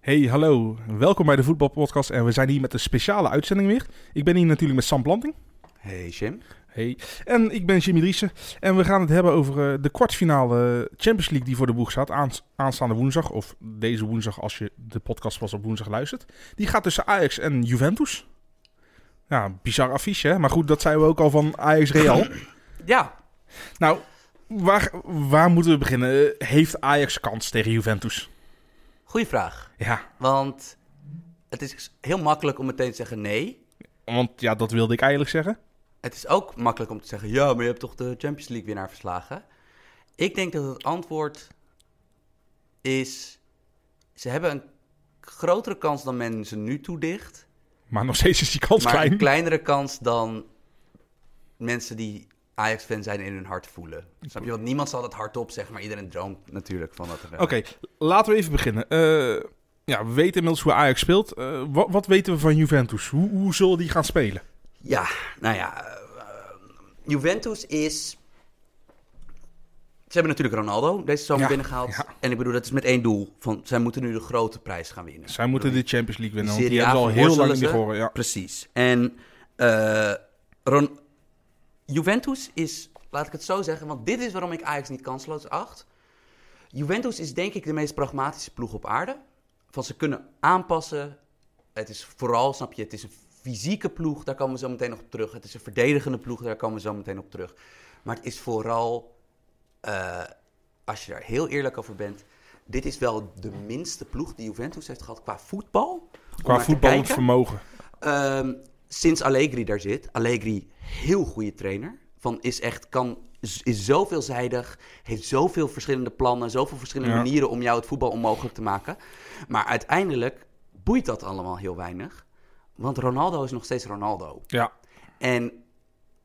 Hey, hallo. Welkom bij de Voetbalpodcast en we zijn hier met een speciale uitzending weer. Ik ben hier natuurlijk met Sam Planting. Hey Jim. Hey. En ik ben Jimmy Driessen. En we gaan het hebben over uh, de kwartfinale Champions League die voor de boeg staat. Aans aanstaande woensdag, of deze woensdag als je de podcast pas op woensdag luistert. Die gaat tussen Ajax en Juventus. Ja, bizar affiche hè. Maar goed, dat zijn we ook al van Ajax Real. ja. Nou, waar, waar moeten we beginnen? Heeft Ajax kans tegen Juventus? Goeie vraag. Ja. Want het is heel makkelijk om meteen te zeggen nee. Want ja, dat wilde ik eigenlijk zeggen. Het is ook makkelijk om te zeggen, ja, maar je hebt toch de Champions League winnaar verslagen. Ik denk dat het antwoord is, ze hebben een grotere kans dan men ze nu toedicht. Maar nog steeds is die kans maar klein. een kleinere kans dan mensen die Ajax-fan zijn in hun hart voelen. Snap je? Want niemand zal dat hardop zeggen, maar iedereen droomt natuurlijk van dat. Oké, laten we even beginnen. Uh, ja, we weten inmiddels hoe Ajax speelt. Uh, wat, wat, weten we van Juventus? Hoe, hoe zullen die gaan spelen? Ja, nou ja, uh, Juventus is... Ze hebben natuurlijk Ronaldo deze zomer ja, binnengehaald. Ja. En ik bedoel, dat is met één doel. Van, zij moeten nu de grote prijs gaan winnen. Zij moeten de Champions League winnen, want die hebben al heel lang niet gehoord. Ja. Precies. En Ron Juventus is, laat ik het zo zeggen, want dit is waarom ik Ajax niet kansloos acht. Juventus is denk ik de meest pragmatische ploeg op aarde. Van ze kunnen aanpassen. Het is vooral, snap je, het is een fysieke ploeg, daar komen we zo meteen nog op terug. Het is een verdedigende ploeg, daar komen we zo meteen op terug. Maar het is vooral, uh, als je daar heel eerlijk over bent, dit is wel de minste ploeg die Juventus heeft gehad qua voetbal. Qua voetbalvermogen. Um, sinds Allegri daar zit. Allegri, heel goede trainer. Van is echt, kan, is zo veelzijdig, heeft zoveel verschillende plannen, zoveel verschillende ja. manieren om jou het voetbal onmogelijk te maken. Maar uiteindelijk boeit dat allemaal heel weinig. Want Ronaldo is nog steeds Ronaldo. Ja. En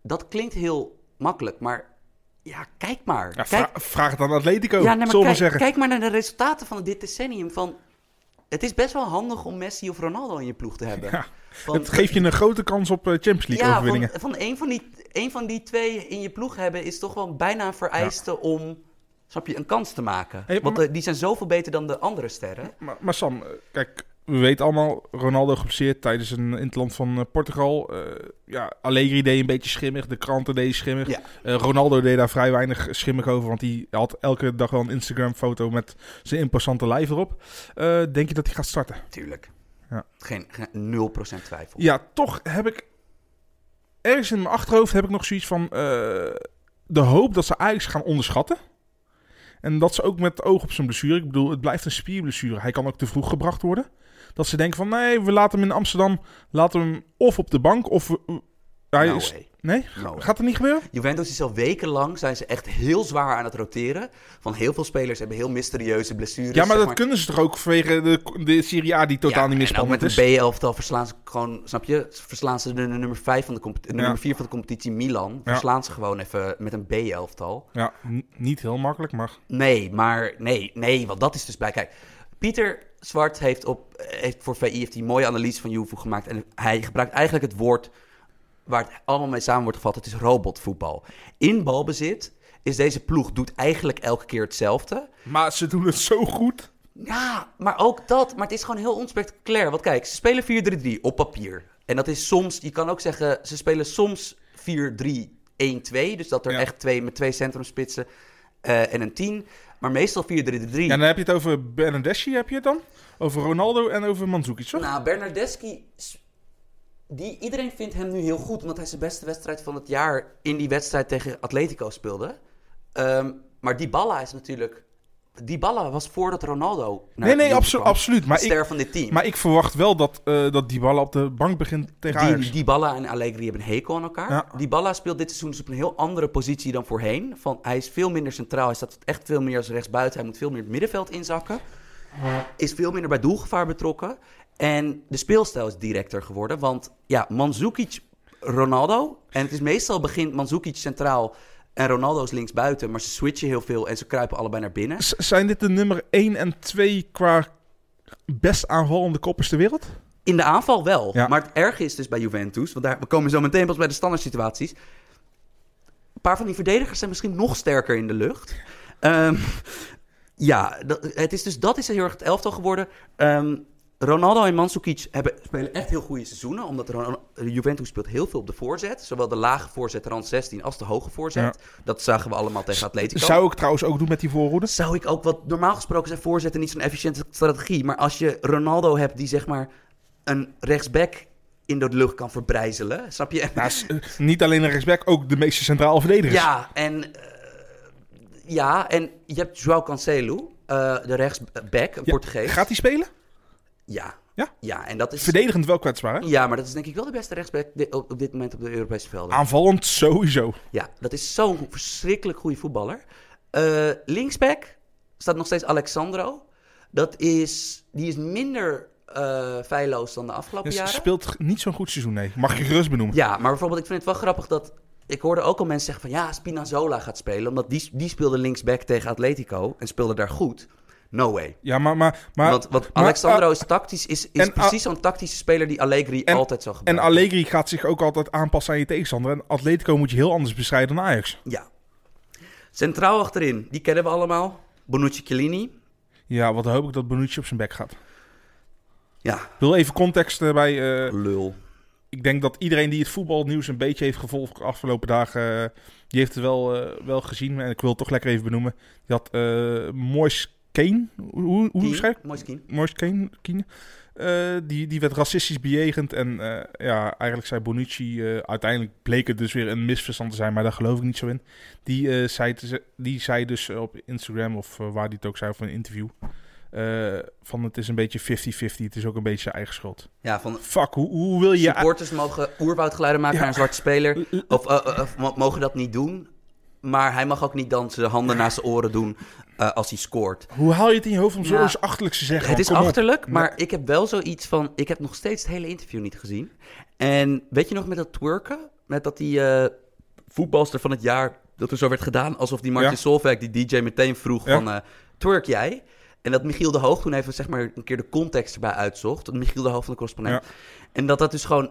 dat klinkt heel makkelijk, maar ja, kijk maar. Ja, kijk, vra vraag het aan Atletico, ja, nee, maar kijk, zeggen. Kijk maar naar de resultaten van dit decennium. Van, het is best wel handig om Messi of Ronaldo in je ploeg te hebben. Ja. Want, het geeft je een grote kans op Champions League ja, overwinningen. Van, van een, van die, een van die twee in je ploeg hebben is toch wel bijna een vereiste ja. om snap je, een kans te maken. Hey, Want maar, die zijn zoveel beter dan de andere sterren. Maar, maar Sam, kijk, we weten allemaal, Ronaldo geblesseerd tijdens een in het land van uh, Portugal. Uh, ja, Allegri deed een beetje schimmig, de kranten deden schimmig. Ja. Uh, Ronaldo deed daar vrij weinig schimmig over, want hij had elke dag wel een Instagram-foto met zijn imposante lijf erop. denk je dat hij gaat starten? Tuurlijk. Ja. Geen, geen 0% twijfel. Ja, toch heb ik ergens in mijn achterhoofd heb ik nog zoiets van de hoop dat ze Ajax gaan onderschatten. En dat ze ook met oog op zijn blessure, ik bedoel, het blijft een spierblessure. Hij kan ook te vroeg gebracht worden. Dat ze denken van nee, we laten hem in Amsterdam, laten we hem of op de bank of... Uh, hij no is, way. nee? No Gaat het niet gebeuren? Juventus is al wekenlang, zijn ze echt heel zwaar aan het roteren. Van heel veel spelers hebben heel mysterieuze blessures. Ja, maar dat maar. kunnen ze toch ook vanwege de, de Serie A die totaal ja, niet meer spannend met is? een B-elftal verslaan ze gewoon, snap je? Verslaan ze de, nummer 5 van de, de Ja. nummer 4 van de competitie Milan. Verslaan ze gewoon even met een B-elftal. Ja, niet heel makkelijk, maar... Nee, maar nee, nee, want dat is dus bij. Kijk, Pieter Zwart heeft, op, heeft voor VI heeft die mooie analyse van Juve gemaakt. En hij gebruikt eigenlijk het woord waar het allemaal mee samen wordt gevat. Het is robotvoetbal. In balbezit is deze ploeg doet eigenlijk elke keer hetzelfde. Maar ze doen het zo goed. Ja, maar ook dat. Maar het is gewoon heel onspectaculair. Want kijk, ze spelen 4-3-3 op papier. En dat is soms, je kan ook zeggen, ze spelen soms 4-3-1-2. Dus dat er Ja. echt twee met twee centrumspitsen eh, en een 10. Maar meestal 4-3-3. Ja, dan heb je het over Bernardeschi, heb je het dan? Over Ronaldo en over Mandzukic, toch? Nou, Bernardeschi, die, iedereen vindt hem nu heel goed, omdat hij zijn beste wedstrijd van het jaar in die wedstrijd tegen Atletico speelde. Ehm, maar Dybala is natuurlijk... Dybala was voordat Ronaldo naar nee, nee, kwam, absoluut. Maar de ik, ster van dit team. maar ik verwacht wel dat, eh dat Dybala op de bank begint tegen Ajax. Die, Dybala en Allegri hebben een hekel aan elkaar. Ja. Dybala speelt dit seizoen dus op een heel andere positie dan voorheen. Van, hij is veel minder centraal. Hij staat echt veel meer als rechtsbuiten. Hij moet veel meer het middenveld inzakken. Is veel minder bij doelgevaar betrokken. En de speelstijl is directer geworden. Want ja, Mandzukic, Ronaldo. En het is meestal begint Mandzukic centraal en Ronaldo is linksbuiten. Maar ze switchen heel veel en ze kruipen allebei naar binnen. Z- zijn dit de nummer 1 en 2 qua best aanvallende koppers ter wereld? In de aanval wel. Ja. Maar het erge is dus bij Juventus, want daar, we komen zo meteen pas bij de standaard situaties. Een paar van die verdedigers zijn misschien nog sterker in de lucht. Ehm, Ja, dat, het is dus, dat is heel erg het elftal geworden. Ehm, Ronaldo en Mandzukic hebben, spelen echt heel goede seizoenen. Omdat Ron- Juventus speelt heel veel op de voorzet. Zowel de lage voorzet rand 16 als de hoge voorzet. Dat zagen we allemaal tegen Atletico. Zou ik trouwens ook doen met die voorhoede. Zou ik ook wat... Normaal gesproken zijn voorzetten niet zo'n efficiënte strategie. Maar als je Ronaldo hebt die zeg maar een rechtsback in de lucht kan verbrijzelen. Snap je? Nou, eh, niet alleen een rechtsback, ook de meeste centrale verdedigers. Ja, en, eh, ja, en je hebt João Cancelo, eh, de rechtsback, een Ja, Portugees. Gaat hij spelen? Ja. Ja? Ja, en dat is... Verdedigend wel kwetsbaar, hè? Ja, maar dat is denk ik wel de beste rechtsback op, dit moment op de Europese velden. Aanvallend sowieso. Ja, dat is zo'n verschrikkelijk goede voetballer. Eh, linksback staat nog steeds Alexandro. Dat is, die is minder eh feilloos dan de afgelopen Dus jaren. speelt niet zo'n goed seizoen, nee. Mag je gerust benoemen. Ja, maar bijvoorbeeld, ik vind het wel grappig dat... Ik hoorde ook al mensen zeggen van ja, Spinazzola gaat spelen. Omdat die, die speelde linksback tegen Atletico en speelde daar goed. No way. Ja, maar... maar, maar want want maar- Alexandro is tactisch, is, is en- precies zo'n tactische speler die Allegri En- altijd zou En gebruiken. Allegri gaat zich ook altijd aanpassen aan je tegenstander. En Atletico moet je heel anders bestrijden dan Ajax. Ja. Centraal achterin, die kennen we allemaal. Bonucci Chiellini. Ja, wat hoop ik dat Bonucci op zijn bek gaat. Ja, Ik wil even context erbij. eh, lul. ik denk dat iedereen die het voetbalnieuws een beetje heeft gevolgd de afgelopen dagen... eh, die heeft het wel, eh, wel gezien. En ik wil het toch lekker even benoemen. Die had Moise Kane. Hoe, hoe, schrijf Kane, Kine. Eh, die, die werd racistisch bejegend. En eh, ja, eigenlijk zei Bonucci... eh, uiteindelijk bleek het dus weer een misverstand te zijn. Maar daar geloof ik niet zo in. Die, eh, zei, te die zei dus op Instagram... of waar die het ook zei, of een interview... van het is een beetje 50-50. Het is ook een beetje zijn eigen schuld. Ja, van Fuck, hoe, hoe wil je... supporters mogen oerwoudgeluiden maken Ja. naar een zwarte speler. Of, of mo- mogen dat niet doen. Maar hij mag ook niet dan zijn handen naast zijn oren doen eh, als hij scoort. Hoe haal je het in je hoofd om Ja. zo achterlijk te zeggen? Het is op. achterlijk, maar ik heb wel zoiets van... Ik heb nog steeds het hele interview niet gezien. En weet je nog met dat twerken? Met dat die eh, voetbalster van het jaar... Dat er zo werd gedaan alsof die Martin Ja. Solveig, die DJ, meteen vroeg Ja. van... eh, twerk jij? En dat Michiel de Hoog toen even zeg maar, een keer de context erbij uitzocht. Michiel de Hoog van de correspondent. En dat dat dus gewoon...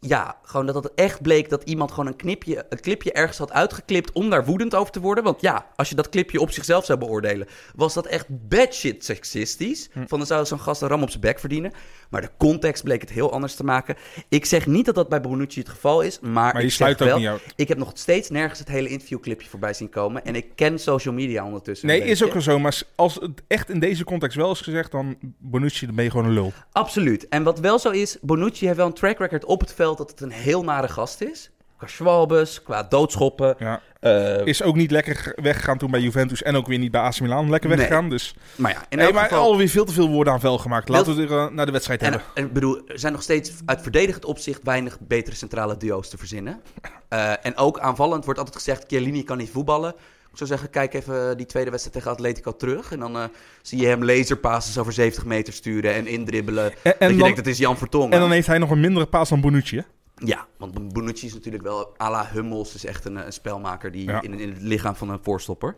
Ja, gewoon dat het echt bleek dat iemand gewoon een, knipje, een clipje ergens had uitgeklipt om daar woedend over te worden. Want ja, als je dat clipje op zichzelf zou beoordelen, was dat echt bad shit seksistisch. Hm. Van dan zou zo'n gast een ram op zijn bek verdienen. Maar de context bleek het heel anders te maken. Ik zeg niet dat dat bij Bonucci het geval is, maar, Maar je ik sluit wel, niet uit. ik heb nog steeds nergens het hele interviewclipje voorbij zien komen. En ik ken social media ondertussen. Nee, is ook wel zo. Maar als het echt in deze context wel is gezegd, dan Bonucci, dan ben je gewoon een lul. Absoluut. En wat wel zo is, Bonucci heeft wel een track record op het veld dat het een heel nare gast is. Qua schwalbes, qua doodschoppen. Ja. Eh, Is ook niet lekker weggegaan toen bij Juventus en ook weer niet bij AC Milan lekker Nee. weggegaan. Dus maar ja, in nee, maar geval... alweer veel te veel woorden aan vuil gemaakt. Laten we er eh, naar de wedstrijd En, hebben. en ik bedoel, er zijn nog steeds uit verdedigend opzicht weinig betere centrale duo's te verzinnen. Eh, en ook aanvallend wordt altijd gezegd, Chiellini kan niet voetballen. Ik zou zeggen, kijk even die tweede wedstrijd tegen Atletico terug. En dan eh, zie je hem laserpasses over 70 meter sturen en indribbelen. En, dat je denkt, dat is Jan Vertongen. en dan heeft hij nog een mindere paas dan Bonucci, hè? Ja, want Bonucci is natuurlijk wel à la Hummels. is echt een, eh, een spelmaker die Ja. in, in het lichaam van een voorstopper.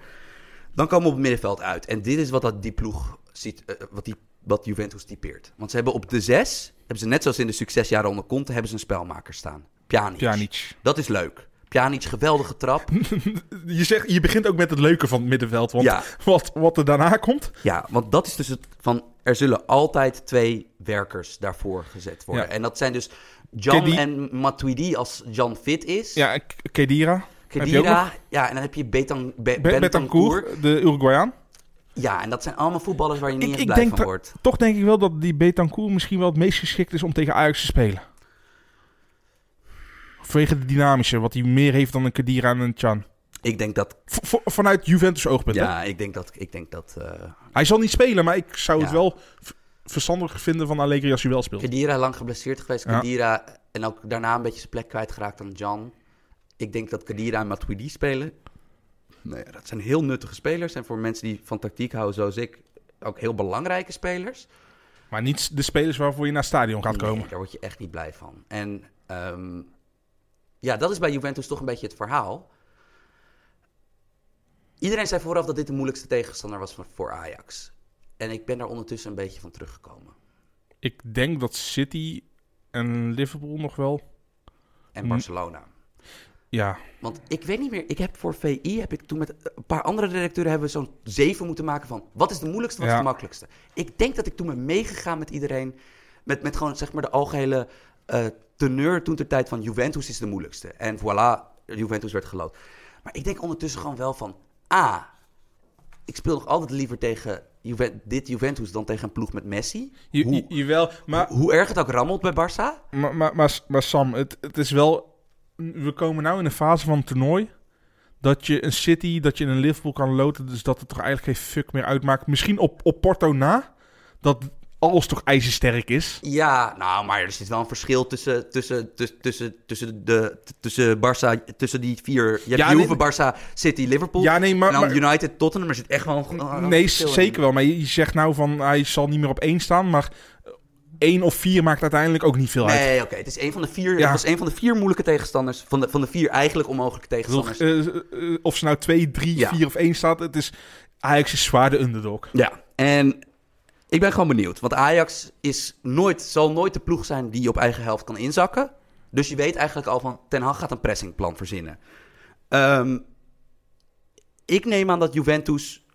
Dan komen we op het middenveld uit. En dit is wat dat, die ploeg ziet, eh, wat, die, wat Juventus typeert. Want ze hebben op de zes, hebben ze net zoals in de succesjaren onder Conte, hebben ze een spelmaker staan. Pjanic. Pjanic. Dat is leuk. Pjanic, geweldige trap. Je, zegt, je begint ook met het leuke van het middenveld. Want Ja. wat, wat er daarna komt... Ja, want dat is dus het van... Er zullen altijd twee werkers daarvoor gezet worden. Ja. En dat zijn dus Jan en Matuidi als Jan fit is. Ja, Kedira. Kedira, ja, en dan heb je Betan, Be, Be- Bentancur. Betancourt, de Uruguayaan. Ja, en dat zijn allemaal voetballers waar je niet Ik- eens ik blij denk van wordt. Toch denk ik wel dat die Betancourt misschien wel het meest geschikt is om tegen Ajax te spelen. Vanwege de dynamische, wat hij meer heeft dan een Kedira en een Chan. Ik denk dat... V- vanuit Juventus oogpunt. hè? Ja, ik denk dat... Ik denk dat eh Hij zal niet spelen, maar ik zou het wel verstandig vinden van Allegri als hij wel speelt. Kedira lang geblesseerd geweest. Ja. Kedira en ook daarna een beetje zijn plek kwijtgeraakt aan Jan. Ik denk dat Kedira en Matuidi spelen. Nee, dat zijn heel nuttige spelers. En voor mensen die van tactiek houden zoals ik... Ook heel belangrijke spelers. Maar niet de spelers waarvoor je naar het stadion gaat Nee, komen. daar word je echt niet blij van. En ehm, ja, dat is bij Juventus toch een beetje het verhaal. Iedereen zei vooraf dat dit de moeilijkste tegenstander was voor- Ajax. En ik ben daar ondertussen een beetje van teruggekomen. Ik denk dat City en Liverpool nog wel. En Mm. Barcelona. Ja, Want ik weet niet meer, ik heb voor VI, heb ik toen met een paar andere redacteuren, hebben we zo'n zeven moeten maken van, wat is de moeilijkste, wat is de makkelijkste? Ik denk dat ik toen ben meegegaan met iedereen, met, met gewoon zeg maar de algehele eh teneur toen ter tijd van Juventus is de moeilijkste. En voilà, Juventus werd gelood. Maar ik denk ondertussen gewoon wel van, ah, ik speel nog altijd liever tegen Juve- dit Juventus dan tegen een ploeg met Messi. je, Hoe- jawel. Maar, Hoe erg het ook rammelt bij Barça. maar, maar, maar, maar Sam, het, het is wel... We komen nou in een fase van het toernooi... dat je een City, dat je een Liverpool kan loten... dus dat het toch eigenlijk geen fuck meer uitmaakt. Misschien op, op Porto na... dat alles toch ijzersterk is. Ja, nou, maar er zit wel een verschil tussen, tussen, tussen, tussen, tussen, de, tussen Barça, tussen die vier. Je hebt Ja, Juve, nee, Barça, City, Liverpool. Ja, nee, maar... en dan maar United, Tottenham. Er zit echt wel een, nee, in. zeker wel. Maar je, zegt nou van... hij zal niet meer op één staan... maar één of vier maakt uiteindelijk ook niet veel uit. Nee, oké. Het is een van de vier. Ja. Het was een van de vier moeilijke tegenstanders. Van de, van de vier eigenlijk onmogelijke tegenstanders. eh, eh, of ze nou 2, 3, Ja. 4 of 1 staat, het is Ajax is zwaar de underdog. Ja, en ik ben gewoon benieuwd. Want Ajax is nooit, zal nooit de ploeg zijn die op eigen helft kan inzakken. Dus je weet eigenlijk al van Ten Hag gaat een pressingplan verzinnen. Ehm, ik neem aan dat Juventus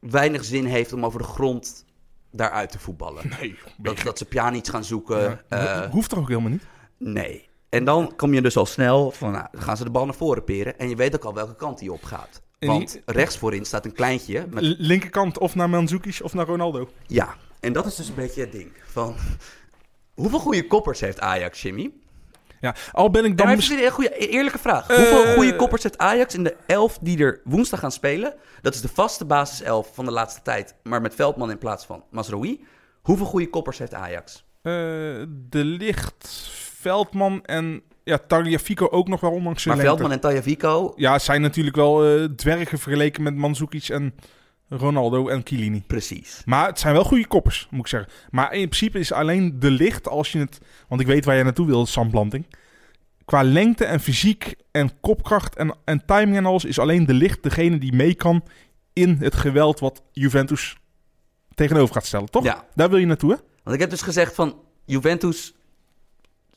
weinig zin heeft om over de grond daaruit te voetballen. Nee, Dat, dat ze Pjanic gaan zoeken. ja. eh, Ho- hoeft er ook helemaal niet. nee. En dan kom je dus al snel van, nou, gaan ze de bal naar voren peren. En je weet ook al welke kant die op gaat. Want rechts voorin staat een kleintje met Linkerkant of naar Mandzukic of naar Ronaldo. Ja, en dat is dus een beetje het ding. Van, hoeveel goede koppers heeft Ajax, Jimmy? Ja, al ben ik Dan dan... maar mis- een goede, e- eerlijke vraag. Eh, hoeveel goede koppers heeft Ajax in de elf die er woensdag gaan spelen? Dat is de vaste basiself van de laatste tijd, maar met Veldman in plaats van Masrowi. Hoeveel goede koppers heeft Ajax? eh, de Licht, Veldman en ja, Tagliafico ook nog wel ondanks zijn Maar lengte. Veldman en Tajavico, Ja, zijn natuurlijk wel eh, dwergen vergeleken met Mandzukic en Ronaldo en Chiellini. precies. Maar het zijn wel goede koppers, moet ik zeggen. Maar in principe is alleen de licht als je het... Want ik weet waar jij naartoe wil, Sam Planting. Qua lengte en fysiek en kopkracht en, en timing en alles... is alleen de licht degene die mee kan in het geweld wat Juventus tegenover gaat stellen, toch? Ja, Daar wil je naartoe, hè? want ik heb dus gezegd van Juventus,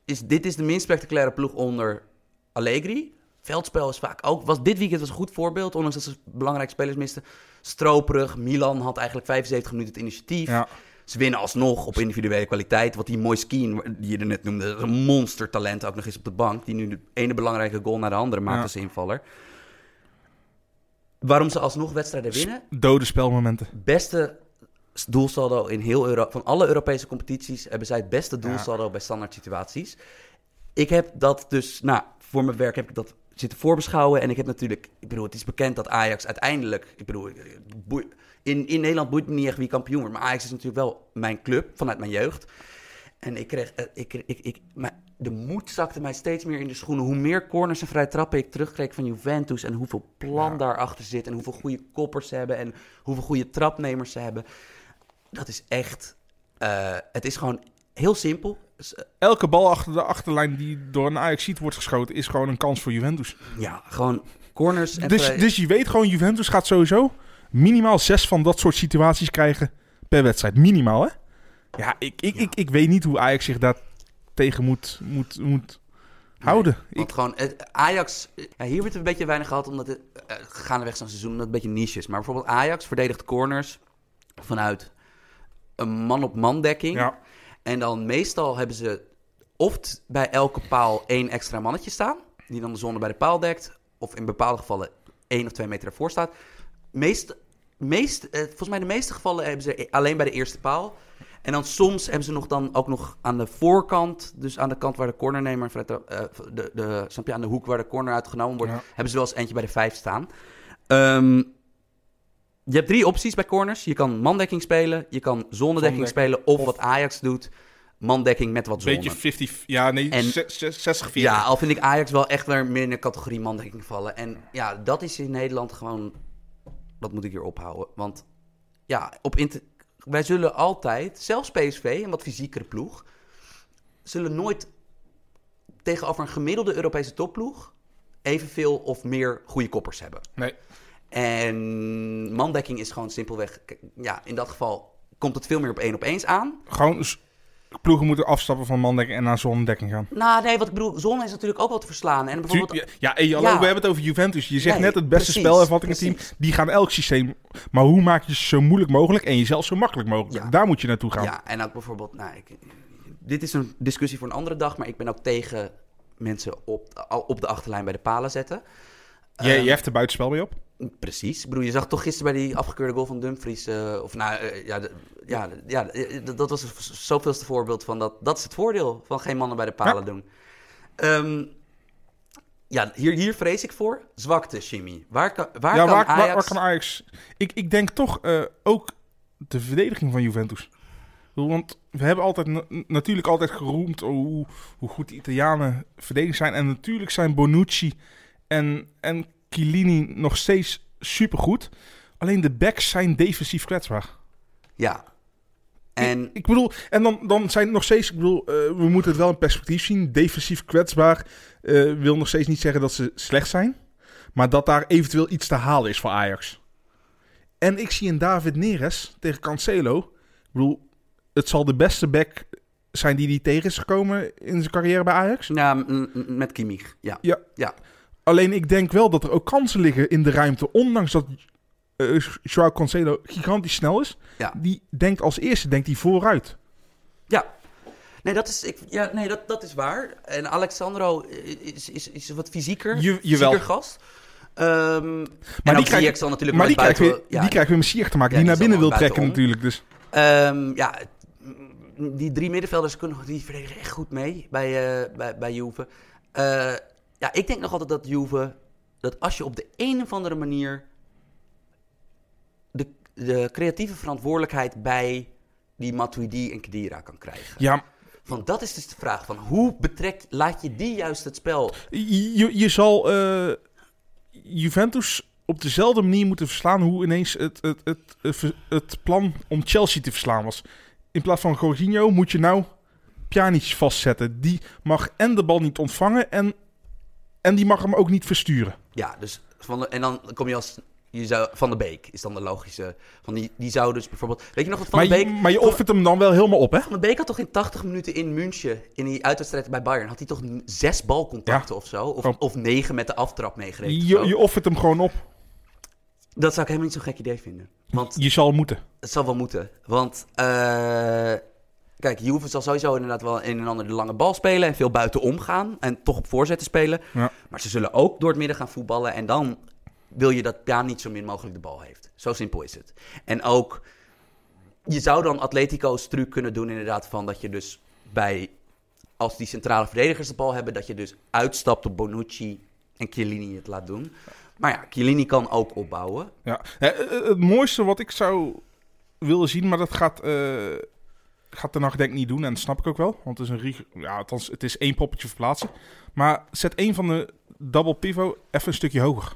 is, dit is de minst spectaculaire ploeg onder Allegri. Veldspel is vaak ook, was, dit weekend was een goed voorbeeld, ondanks dat ze belangrijke spelers misten. Stroperig, Milan had eigenlijk 75 minuten het initiatief. Ja. Ze winnen alsnog op individuele kwaliteit. Wat die Moiskeen, die je er net noemde, een monstertalent ook nog eens op de bank. Die nu de ene belangrijke goal naar de andere maakt Ja. als invaller. Waarom ze alsnog wedstrijden winnen? Dode spelmomenten. Beste doelsaldo in heel Europa. Van alle Europese competities hebben zij het beste doelsaldo bij standaard situaties. Ik heb dat dus, nou, voor mijn werk heb ik dat zitten voorbeschouwen. En ik heb natuurlijk, ik bedoel, het is bekend dat Ajax uiteindelijk, ik bedoel, boei- in, in Nederland boeit me niet echt wie kampioen wordt. Maar Ajax is natuurlijk wel mijn club vanuit mijn jeugd. En ik kreeg, eh, ik, ik, ik, maar de moed zakte mij steeds meer in de schoenen. Hoe meer corners en vrije trappen ik terugkreeg van Juventus. En hoeveel plan Ja. daarachter zit. En hoeveel goede koppers ze hebben. En hoeveel goede trapnemers ze hebben. Dat is echt, eh, het is gewoon heel simpel. Eh, Elke bal achter de achterlijn die door een Ajax wordt geschoten... is gewoon een kans voor Juventus. Ja, gewoon corners en Dus, dus je weet gewoon, Juventus gaat sowieso minimaal zes van dat soort situaties krijgen per wedstrijd. Minimaal, hè? Ja, ik, ik, Ja. Ik, ik weet niet hoe Ajax zich daar tegen moet, moet, moet houden. Ik, gewoon, het- Ajax, ja, hier wordt een beetje weinig gehad, omdat het uh, gaandeweg zo'n seizoen, het een beetje niche is. Maar bijvoorbeeld Ajax verdedigt corners vanuit een man-op-man dekking. ja, En dan meestal hebben ze of bij elke paal één extra mannetje staan, die dan de zone bij de paal dekt, of in bepaalde gevallen één of twee meter ervoor staat. Meest, meest, eh, volgens mij de meeste gevallen hebben ze alleen bij de eerste paal. En dan soms hebben ze nog dan ook nog aan de voorkant, dus aan de kant waar de cornernemer, de, eh, de, de, snap je, aan de hoek waar de corner uitgenomen wordt, Ja. hebben ze wel eens eentje bij de vijf staan. Ehm, je hebt drie opties bij corners. Je kan mandekking spelen, je kan zonnedekking spelen, of, of- wat Ajax doet, mandekking met wat zon. beetje 50... Ja, nee, En- zes- zes- 60 40 Ja, al vind ik Ajax wel echt weer meer in de categorie mandekking vallen. En ja, dat is in Nederland gewoon... Dat moet ik hier ophouden. Want ja, op inter- wij zullen altijd, zelfs PSV, een wat fysiekere ploeg... zullen nooit tegenover een gemiddelde Europese topploeg... evenveel of meer goede koppers hebben. Nee. En mandekking is gewoon simpelweg... Ja, in dat geval komt het veel meer op één op eens aan. Gewoon, ploegen moeten afstappen van mandekking en naar zonnedekking gaan. Nou, nee, wat ik bedoel, zon is natuurlijk ook wel te verslaan. En bijvoorbeeld, Ja, ja, hey, hallo, Ja. we hebben het over Juventus. Je zegt Nee, net het beste precies. Die gaan elk systeem. Maar hoe maak je ze zo moeilijk mogelijk en jezelf zo makkelijk mogelijk? Ja. Daar moet je naartoe gaan. Ja, en ook bijvoorbeeld, nou, ik, dit is een discussie voor een andere dag, maar ik ben ook tegen mensen op, op de achterlijn bij de palen zetten. Je, Ehm, je hebt er buitenspel mee op. Precies. Bedoel, je zag toch gisteren bij die afgekeurde goal van Dumfries, eh, of nou, eh, ja, de- ja, de- ja eh, dat- was het zoveelste voorbeeld van dat. Dat is het voordeel van geen mannen bij de palen doen. Ehm, ja, hier, hier vrees ik voor. Zwakte, Jimmy. Waar kan, waar ja, kan waar, Ajax... waar, waar kan Ajax... Ik, ik denk toch ook de verdediging van Juventus. Want we hebben altijd, na- natuurlijk altijd geroemd hoe, hoe goed de Italianen verdedigd zijn. En natuurlijk zijn Bonucci en, en Chiellini nog steeds supergoed. Alleen de backs zijn defensief kwetsbaar. Ja. En Ik bedoel, en dan, dan zijn het nog steeds, ik bedoel, eh, we moeten het wel in perspectief zien. Defensief kwetsbaar eh, wil nog steeds niet zeggen dat ze slecht zijn. Maar dat daar eventueel iets te halen is voor Ajax. En ik zie een David Neres tegen Cancelo. Ik bedoel, het zal de beste back zijn die die tegen is gekomen in zijn carrière bij Ajax. ja, met Kimmich. Ja. Ja. Ja. Alleen ik denk wel dat er ook kansen liggen in de ruimte. Ondanks dat eh Joao Cancelo gigantisch snel is. Ja. Die denkt als eerste denkt hij vooruit. Ja. Nee, dat is, ik, ja, nee dat, dat is waar. En Alexandro is, is, is een wat fysieker. Je- jawel. fysieker gast. Ehm maar die krijgt- zal natuurlijk Maar die krijgt, weer, ja, die krijgt weer met Sier te maken. Ja, die die naar binnen wil trekken natuurlijk. Dus. Ehm, ja, die drie middenvelders kunnen die verdedigen echt goed mee bij, eh, bij, bij Juve. Eh, ja, ik denk nog altijd dat Juve, dat als je op de een of andere manier de, de creatieve verantwoordelijkheid bij die Matuidi en Kedira kan krijgen. Ja, Want dat is dus de vraag van hoe betrek, laat je die juist het spel? je, je zal eh, Juventus op dezelfde manier moeten verslaan hoe ineens het, het, het, het, het plan om Chelsea te verslaan was. In plaats van Jorginho moet je nou Pjanic vastzetten. Die mag en de bal niet ontvangen en, en die mag hem ook niet versturen. Ja, dus van de, en dan kom je als je zou, Van de Beek is dan de logische. Van die, die zou dus bijvoorbeeld. Weet je nog wat Van Maar de je, Beek. maar je offert hem dan wel helemaal op, hè? Van de Beek had toch in 80 minuten in München, in die uitwedstrijd bij Bayern, had hij toch zes balcontacten of zo? Of, Oh. of negen met de aftrap meegereden? of Je, je offert hem gewoon op. Dat zou ik helemaal niet zo'n gek idee vinden. Want Je zal moeten. het zal wel moeten. Want, eh, kijk, Juve zal sowieso inderdaad wel een en ander de lange bal spelen en veel buitenom gaan. En toch op voorzetten spelen. Ja. Maar ze zullen ook door het midden gaan voetballen. En dan wil je dat Pjanic niet zo min mogelijk de bal heeft. Zo simpel is het. En ook, je zou dan Atletico's truc kunnen doen inderdaad van dat je dus bij, als die centrale verdedigers de bal hebben, dat je dus uitstapt op Bonucci en Chiellini het laat doen. Maar ja, Chiellini kan ook opbouwen. Ja. Eh, eh, het mooiste wat ik zou willen zien, maar dat gaat, gaat Ten Hag denk ik niet doen. En dat snap ik ook wel. Want het is, een ja, althans, het is één poppetje verplaatsen. Maar zet één van de double pivot even een stukje hoger.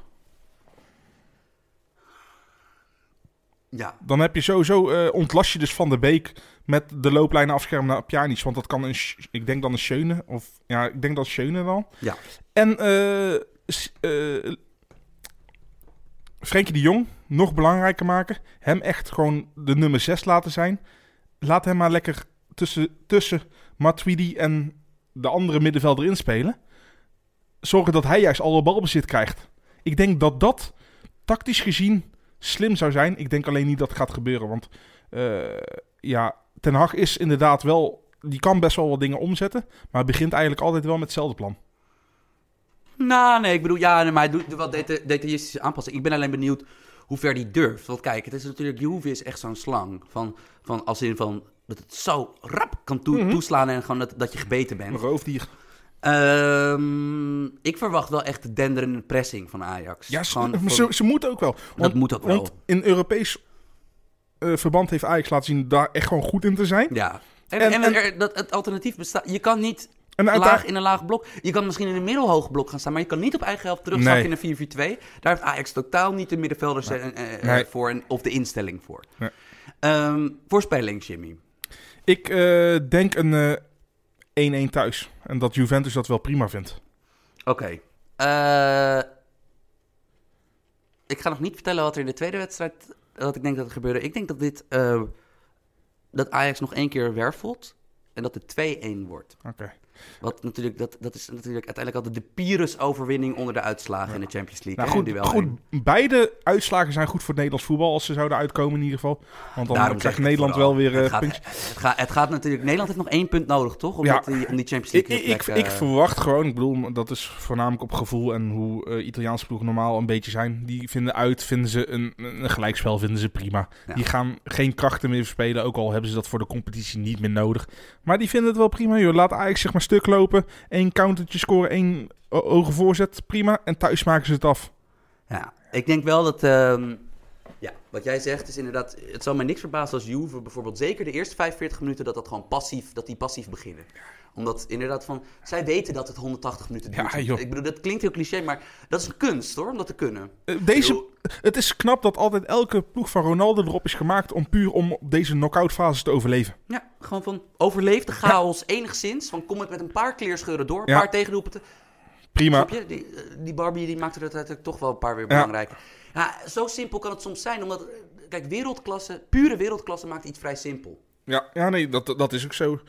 Ja, Dan heb je sowieso, eh, ontlast je dus Van de Beek met de looplijnen afschermen naar Pjanic. Want dat kan een, ik denk dan een Schöne. Of ja, ik denk dat Schöne dan. Ja. En s- eh, Frenkie de Jong nog belangrijker maken. Hem echt gewoon de nummer 6 laten zijn. Laat hem maar lekker tussen, tussen Matuidi en de andere middenvelder inspelen. Zorgen dat hij juist alle balbezit krijgt. Ik denk dat dat tactisch gezien slim zou zijn. Ik denk alleen niet dat het gaat gebeuren. Want eh, ja, Ten Hag is inderdaad wel... Die kan best wel wat dingen omzetten. Maar begint eigenlijk altijd wel met hetzelfde plan. Nou, nee, ik bedoel, ja, maar hij doet wel deta- detailistische aanpassingen. Ik ben alleen benieuwd hoe ver die durft. Want kijk, het is natuurlijk, Juve is echt zo'n slang. Van, van, als in van, dat het zo rap kan Mhm. toeslaan en gewoon dat, dat je gebeten Een bent. roofdier. Ehm, ik verwacht wel echt de denderende pressing van Ajax. Ja, ze, voor- ze, ze moeten ook wel. Want, moet ook wel. Want in Europees eh, verband heeft Ajax laten zien daar echt gewoon goed in te zijn. Ja. En, En- en, en- er- dat, het alternatief bestaat. Je kan niet En laag in een laag blok. Je kan misschien in een middelhoog blok gaan staan, maar je kan niet op eigen helft terugzakken Nee. in een 4-4-2. Daar heeft Ajax totaal niet de middenvelders eh, eh, Nee. voor en, of de instelling voor. Ehm, voorspelling, Jimmy. Ik eh, denk een eh, 1-1 thuis. En dat Juventus dat wel prima vindt. Oké. Eh, ik ga nog niet vertellen wat er in de tweede wedstrijd. Wat ik denk dat er gebeurde. Ik denk dat dit. eh, dat Ajax nog één keer wervelt. en dat het 2-1 wordt. Oké. Wat natuurlijk, dat, dat is natuurlijk uiteindelijk altijd de Pyrrhus-overwinning onder de uitslagen in de Champions League. Nou hè, goed, goed, beide uitslagen zijn goed voor het Nederlands voetbal als ze zouden uitkomen in ieder geval. Want dan Daarom krijgt Nederland wel weer het eh, gaat, het, gaat, het gaat natuurlijk... Nederland heeft nog één punt nodig, toch? Om, Ja. die, om die Champions League ik, ik, plek, ik eh, verwacht gewoon, ik bedoel, dat is voornamelijk op gevoel en hoe eh, Italiaanse ploegen normaal een beetje zijn. Die vinden uit, vinden ze een, een gelijkspel, vinden ze prima. Ja. Die gaan geen krachten meer verspelen, ook al hebben ze dat voor de competitie niet meer nodig. Maar die vinden het wel prima, joh. Laat Ajax zeg maar stuk lopen, één countertje scoren, één ogen voorzet, prima. En thuis maken ze het af. Ja, ik denk wel dat... ehm, ja, wat jij zegt is inderdaad... Het zal mij niks verbazen als Juve bijvoorbeeld... Zeker de eerste 45 minuten dat dat gewoon passief... Dat die passief beginnen. Omdat inderdaad van... Zij weten dat het 180 minuten duurt. Ja, joh. Ik bedoel, dat klinkt heel cliché, maar dat is een kunst hoor, om dat te kunnen. Eh, Deze, het is knap dat altijd elke ploeg van Ronaldo erop is gemaakt om puur om deze knock-out fase te overleven. Ja, gewoon van overleef de chaos enigszins. Van kom het met een paar kleerscheuren door. Een Ja. paar tegendoelpunten. Prima. Die, eh, die Barbie die maakt er uiteindelijk toch wel een paar weer belangrijk. Ja, zo simpel kan het soms zijn. Omdat, eh, kijk, wereldklasse, pure wereldklasse maakt iets vrij simpel. Ja, ja nee, dat, dat is ook zo.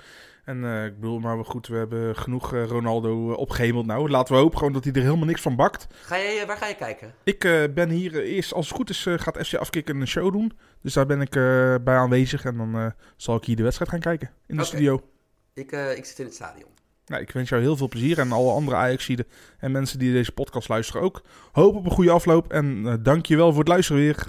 En eh, ik bedoel, maar goed, we hebben genoeg eh, Ronaldo eh, opgehemeld nou. Laten we hopen gewoon dat hij er helemaal niks van bakt. Ga jij, waar ga je kijken? Ik ben hier eerst, als het goed is, gaat FC Afkikken een show doen. Dus daar ben ik bij aanwezig en dan zal ik hier de wedstrijd gaan kijken in de studio. Ik, ik zit in het stadion. Nou, ik wens jou heel veel plezier en alle andere Ajaxiden en mensen die deze podcast luisteren ook. Hoop op een goede afloop en dank je wel voor het luisteren weer.